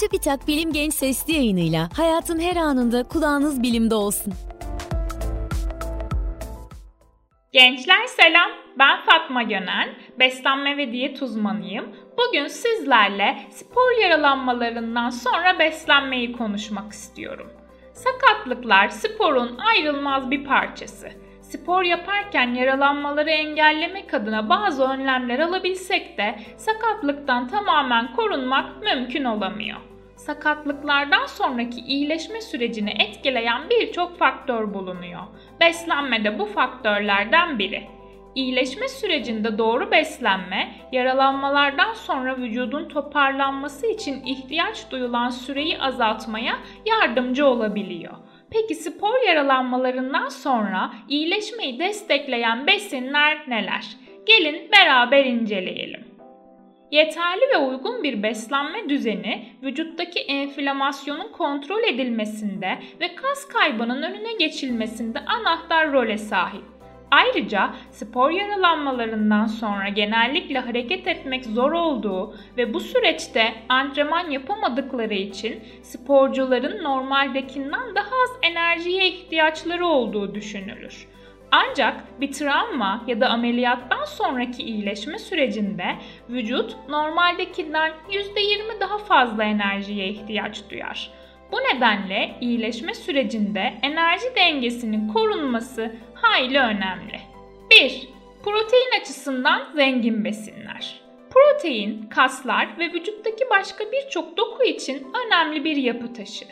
Çubitak Bilim Genç Sesli yayınıyla hayatın her anında kulağınız bilimde olsun. Gençler selam, ben Fatma Gönen, beslenme ve diyet uzmanıyım. Bugün sizlerle spor yaralanmalarından sonra beslenmeyi konuşmak istiyorum. Sakatlıklar sporun ayrılmaz bir parçası. Spor yaparken yaralanmaları engellemek adına bazı önlemler alabilsek de sakatlıktan tamamen korunmak mümkün olamıyor. Sakatlıklardan sonraki iyileşme sürecini etkileyen birçok faktör bulunuyor. Beslenme de bu faktörlerden biri. İyileşme sürecinde doğru beslenme, yaralanmalardan sonra vücudun toparlanması için ihtiyaç duyulan süreyi azaltmaya yardımcı olabiliyor. Peki spor yaralanmalarından sonra iyileşmeyi destekleyen besinler neler? Gelin beraber inceleyelim. Yeterli ve uygun bir beslenme düzeni vücuttaki enflamasyonun kontrol edilmesinde ve kas kaybının önüne geçilmesinde anahtar role sahip. Ayrıca spor yaralanmalarından sonra genellikle hareket etmek zor olduğu ve bu süreçte antrenman yapamadıkları için sporcuların normaldekinden daha az enerjiye ihtiyaçları olduğu düşünülür. Ancak bir travma ya da ameliyattan sonraki iyileşme sürecinde vücut normaldekinden %20 daha fazla enerjiye ihtiyaç duyar. Bu nedenle iyileşme sürecinde enerji dengesinin korunması hayli önemli. 1. Protein açısından zengin besinler. Protein, kaslar ve vücuttaki başka birçok doku için önemli bir yapı taşı.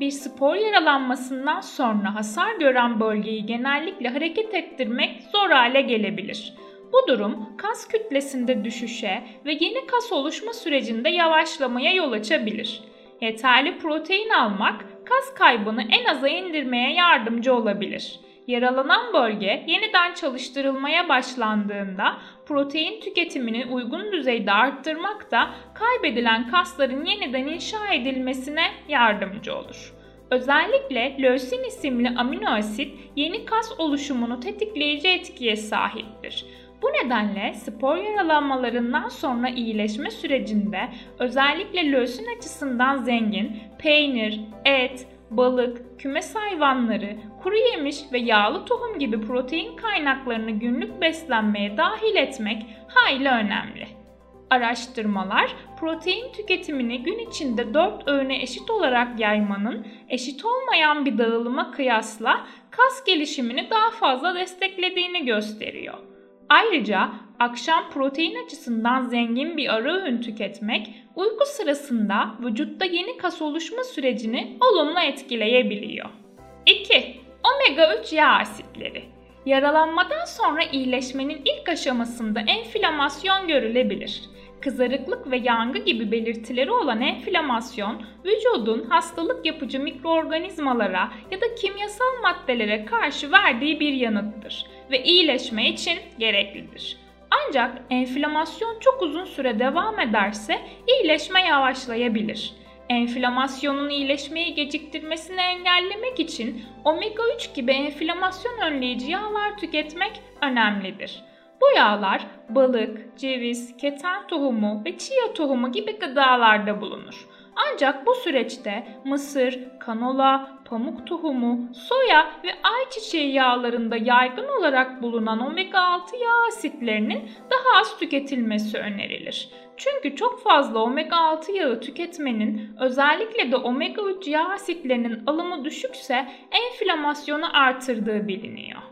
Bir spor yaralanmasından sonra hasar gören bölgeyi genellikle hareket ettirmek zor hale gelebilir. Bu durum kas kütlesinde düşüşe ve yeni kas oluşma sürecinde yavaşlamaya yol açabilir. Yeterli protein almak kas kaybını en aza indirmeye yardımcı olabilir. Yaralanan bölge yeniden çalıştırılmaya başlandığında protein tüketimini uygun düzeyde arttırmak da kaybedilen kasların yeniden inşa edilmesine yardımcı olur. Özellikle lösin isimli amino asit yeni kas oluşumunu tetikleyici etkiye sahiptir. Bu nedenle spor yaralanmalarından sonra iyileşme sürecinde özellikle lösin açısından zengin peynir, et, balık, kümes hayvanları, kuru yemiş ve yağlı tohum gibi protein kaynaklarını günlük beslenmeye dahil etmek hayli önemli. Araştırmalar protein tüketimini gün içinde 4 öğüne eşit olarak yaymanın eşit olmayan bir dağılıma kıyasla kas gelişimini daha fazla desteklediğini gösteriyor. Ayrıca akşam protein açısından zengin bir ara öğün tüketmek uyku sırasında vücutta yeni kas oluşma sürecini olumlu etkileyebiliyor. 2. Omega 3 yağ asitleri. Yaralanmadan sonra iyileşmenin ilk aşamasında enflamasyon görülebilir. Kızarıklık ve yangı gibi belirtileri olan enflamasyon, vücudun hastalık yapıcı mikroorganizmalara ya da kimyasal maddelere karşı verdiği bir yanıttır ve iyileşme için gereklidir. Ancak enflamasyon çok uzun süre devam ederse iyileşme yavaşlayabilir. Enflamasyonun iyileşmeyi geciktirmesini engellemek için omega 3 gibi enflamasyon önleyici yağlar tüketmek önemlidir. Bu yağlar balık, ceviz, keten tohumu ve chia tohumu gibi gıdalarda bulunur. Ancak bu süreçte mısır, kanola, pamuk tohumu, soya ve ayçiçeği yağlarında yaygın olarak bulunan omega 6 yağ asitlerinin daha az tüketilmesi önerilir. Çünkü çok fazla omega 6 yağı tüketmenin özellikle de omega 3 yağ asitlerinin alımı düşükse enflamasyonu artırdığı biliniyor.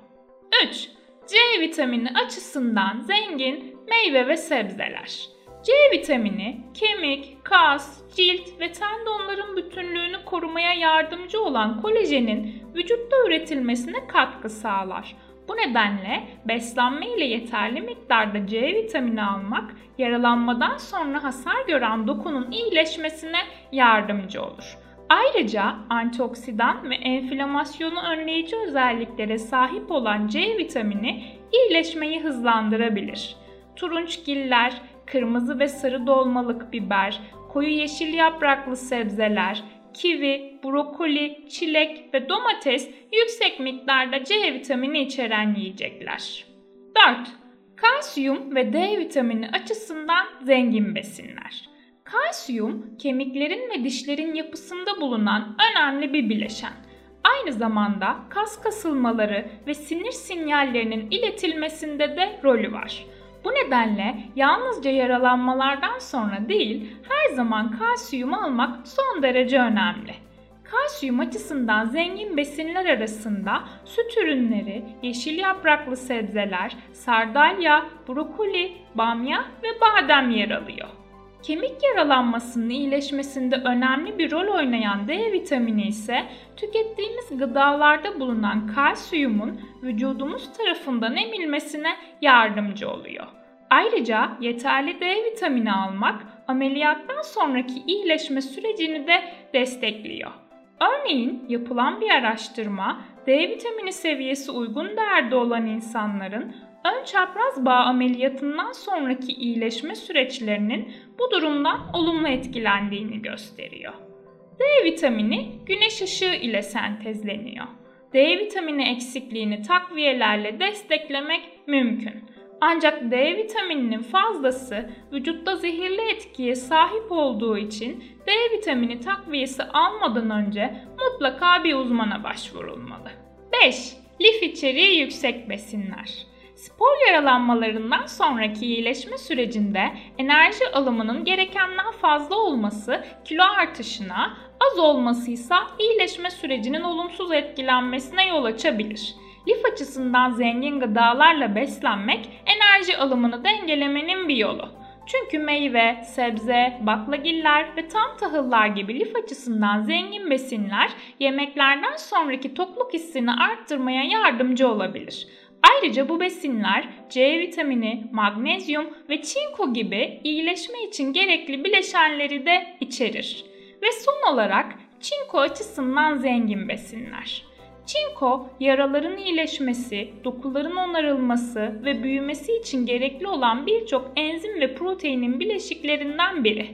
3. C vitamini açısından zengin meyve ve sebzeler. C vitamini kemik, kas, cilt ve tendonların bütünlüğünü korumaya yardımcı olan kolajenin vücutta üretilmesine katkı sağlar. Bu nedenle beslenme ile yeterli miktarda C vitamini almak yaralanmadan sonra hasar gören dokunun iyileşmesine yardımcı olur. Ayrıca antioksidan ve enflamasyonu önleyici özelliklere sahip olan C vitamini iyileşmeyi hızlandırabilir. Turunçgiller, kırmızı ve sarı dolmalık biber, koyu yeşil yapraklı sebzeler, kivi, brokoli, çilek ve domates yüksek miktarda C vitamini içeren yiyecekler. 4. Kalsiyum ve D vitamini açısından zengin besinler. Kalsiyum kemiklerin ve dişlerin yapısında bulunan önemli bir bileşen. Aynı zamanda kas kasılmaları ve sinir sinyallerinin iletilmesinde de rolü var. Bu nedenle yalnızca yaralanmalardan sonra değil, her zaman kalsiyum almak son derece önemli. Kalsiyum açısından zengin besinler arasında süt ürünleri, yeşil yapraklı sebzeler, sardalya, brokoli, bamya ve badem yer alıyor. Kemik yaralanmasının iyileşmesinde önemli bir rol oynayan D vitamini ise tükettiğimiz gıdalarda bulunan kalsiyumun vücudumuz tarafından emilmesine yardımcı oluyor. Ayrıca yeterli D vitamini almak ameliyattan sonraki iyileşme sürecini de destekliyor. Örneğin yapılan bir araştırma D vitamini seviyesi uygun değerde olan insanların ön çapraz bağ ameliyatından sonraki iyileşme süreçlerinin bu durumdan olumlu etkilendiğini gösteriyor. D vitamini güneş ışığı ile sentezleniyor. D vitamini eksikliğini takviyelerle desteklemek mümkün. Ancak D vitamininin fazlası vücutta zehirli etkiye sahip olduğu için D vitamini takviyesi almadan önce mutlaka bir uzmana başvurulmalı. 5. Lif içeriği yüksek besinler. Spor yaralanmalarından sonraki iyileşme sürecinde enerji alımının gerekenden fazla olması kilo artışına, az olması ise iyileşme sürecinin olumsuz etkilenmesine yol açabilir. Lif açısından zengin gıdalarla beslenmek enerji alımını dengelemenin bir yolu. Çünkü meyve, sebze, baklagiller ve tam tahıllar gibi lif açısından zengin besinler yemeklerden sonraki tokluk hissini arttırmaya yardımcı olabilir. Ayrıca bu besinler C vitamini, magnezyum ve çinko gibi iyileşme için gerekli bileşenleri de içerir. Ve son olarak çinko açısından zengin besinler. Çinko, yaraların iyileşmesi, dokuların onarılması ve büyümesi için gerekli olan birçok enzim ve proteinin bileşiklerinden biri.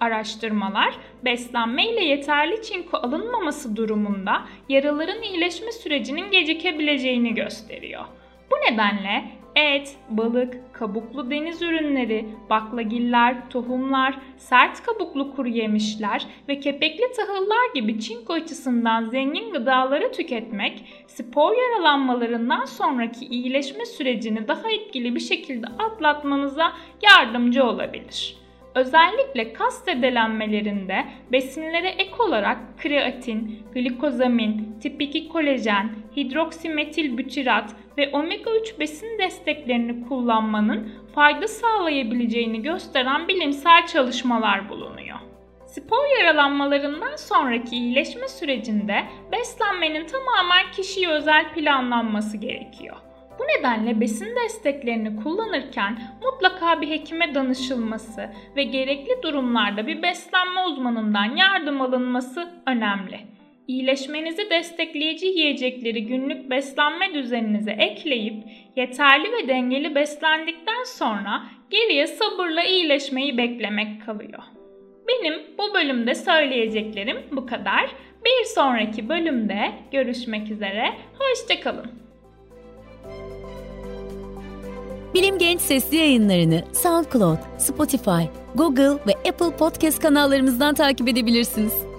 Araştırmalar, beslenme ile yeterli çinko alınmaması durumunda yaraların iyileşme sürecinin gecikebileceğini gösteriyor. Bu nedenle et, balık, kabuklu deniz ürünleri, baklagiller, tohumlar, sert kabuklu kuru yemişler ve kepekli tahıllar gibi çinko açısından zengin gıdaları tüketmek, spor yaralanmalarından sonraki iyileşme sürecini daha etkili bir şekilde atlatmanıza yardımcı olabilir. Özellikle kas zedelenmelerinde besinlere ek olarak kreatin, glikozamin, tip 2 kolajen, hidroksimetil bütirat ve omega 3 besin desteklerini kullanmanın fayda sağlayabileceğini gösteren bilimsel çalışmalar bulunuyor. Spor yaralanmalarından sonraki iyileşme sürecinde beslenmenin tamamen kişiye özel planlanması gerekiyor. Bu nedenle besin desteklerini kullanırken mutlaka bir hekime danışılması ve gerekli durumlarda bir beslenme uzmanından yardım alınması önemli. İyileşmenizi destekleyici yiyecekleri günlük beslenme düzeninize ekleyip yeterli ve dengeli beslendikten sonra geriye sabırla iyileşmeyi beklemek kalıyor. Benim bu bölümde söyleyeceklerim bu kadar. Bir sonraki bölümde görüşmek üzere. Hoşçakalın. Bilim Genç sesli yayınlarını SoundCloud, Spotify, Google ve Apple Podcast kanallarımızdan takip edebilirsiniz.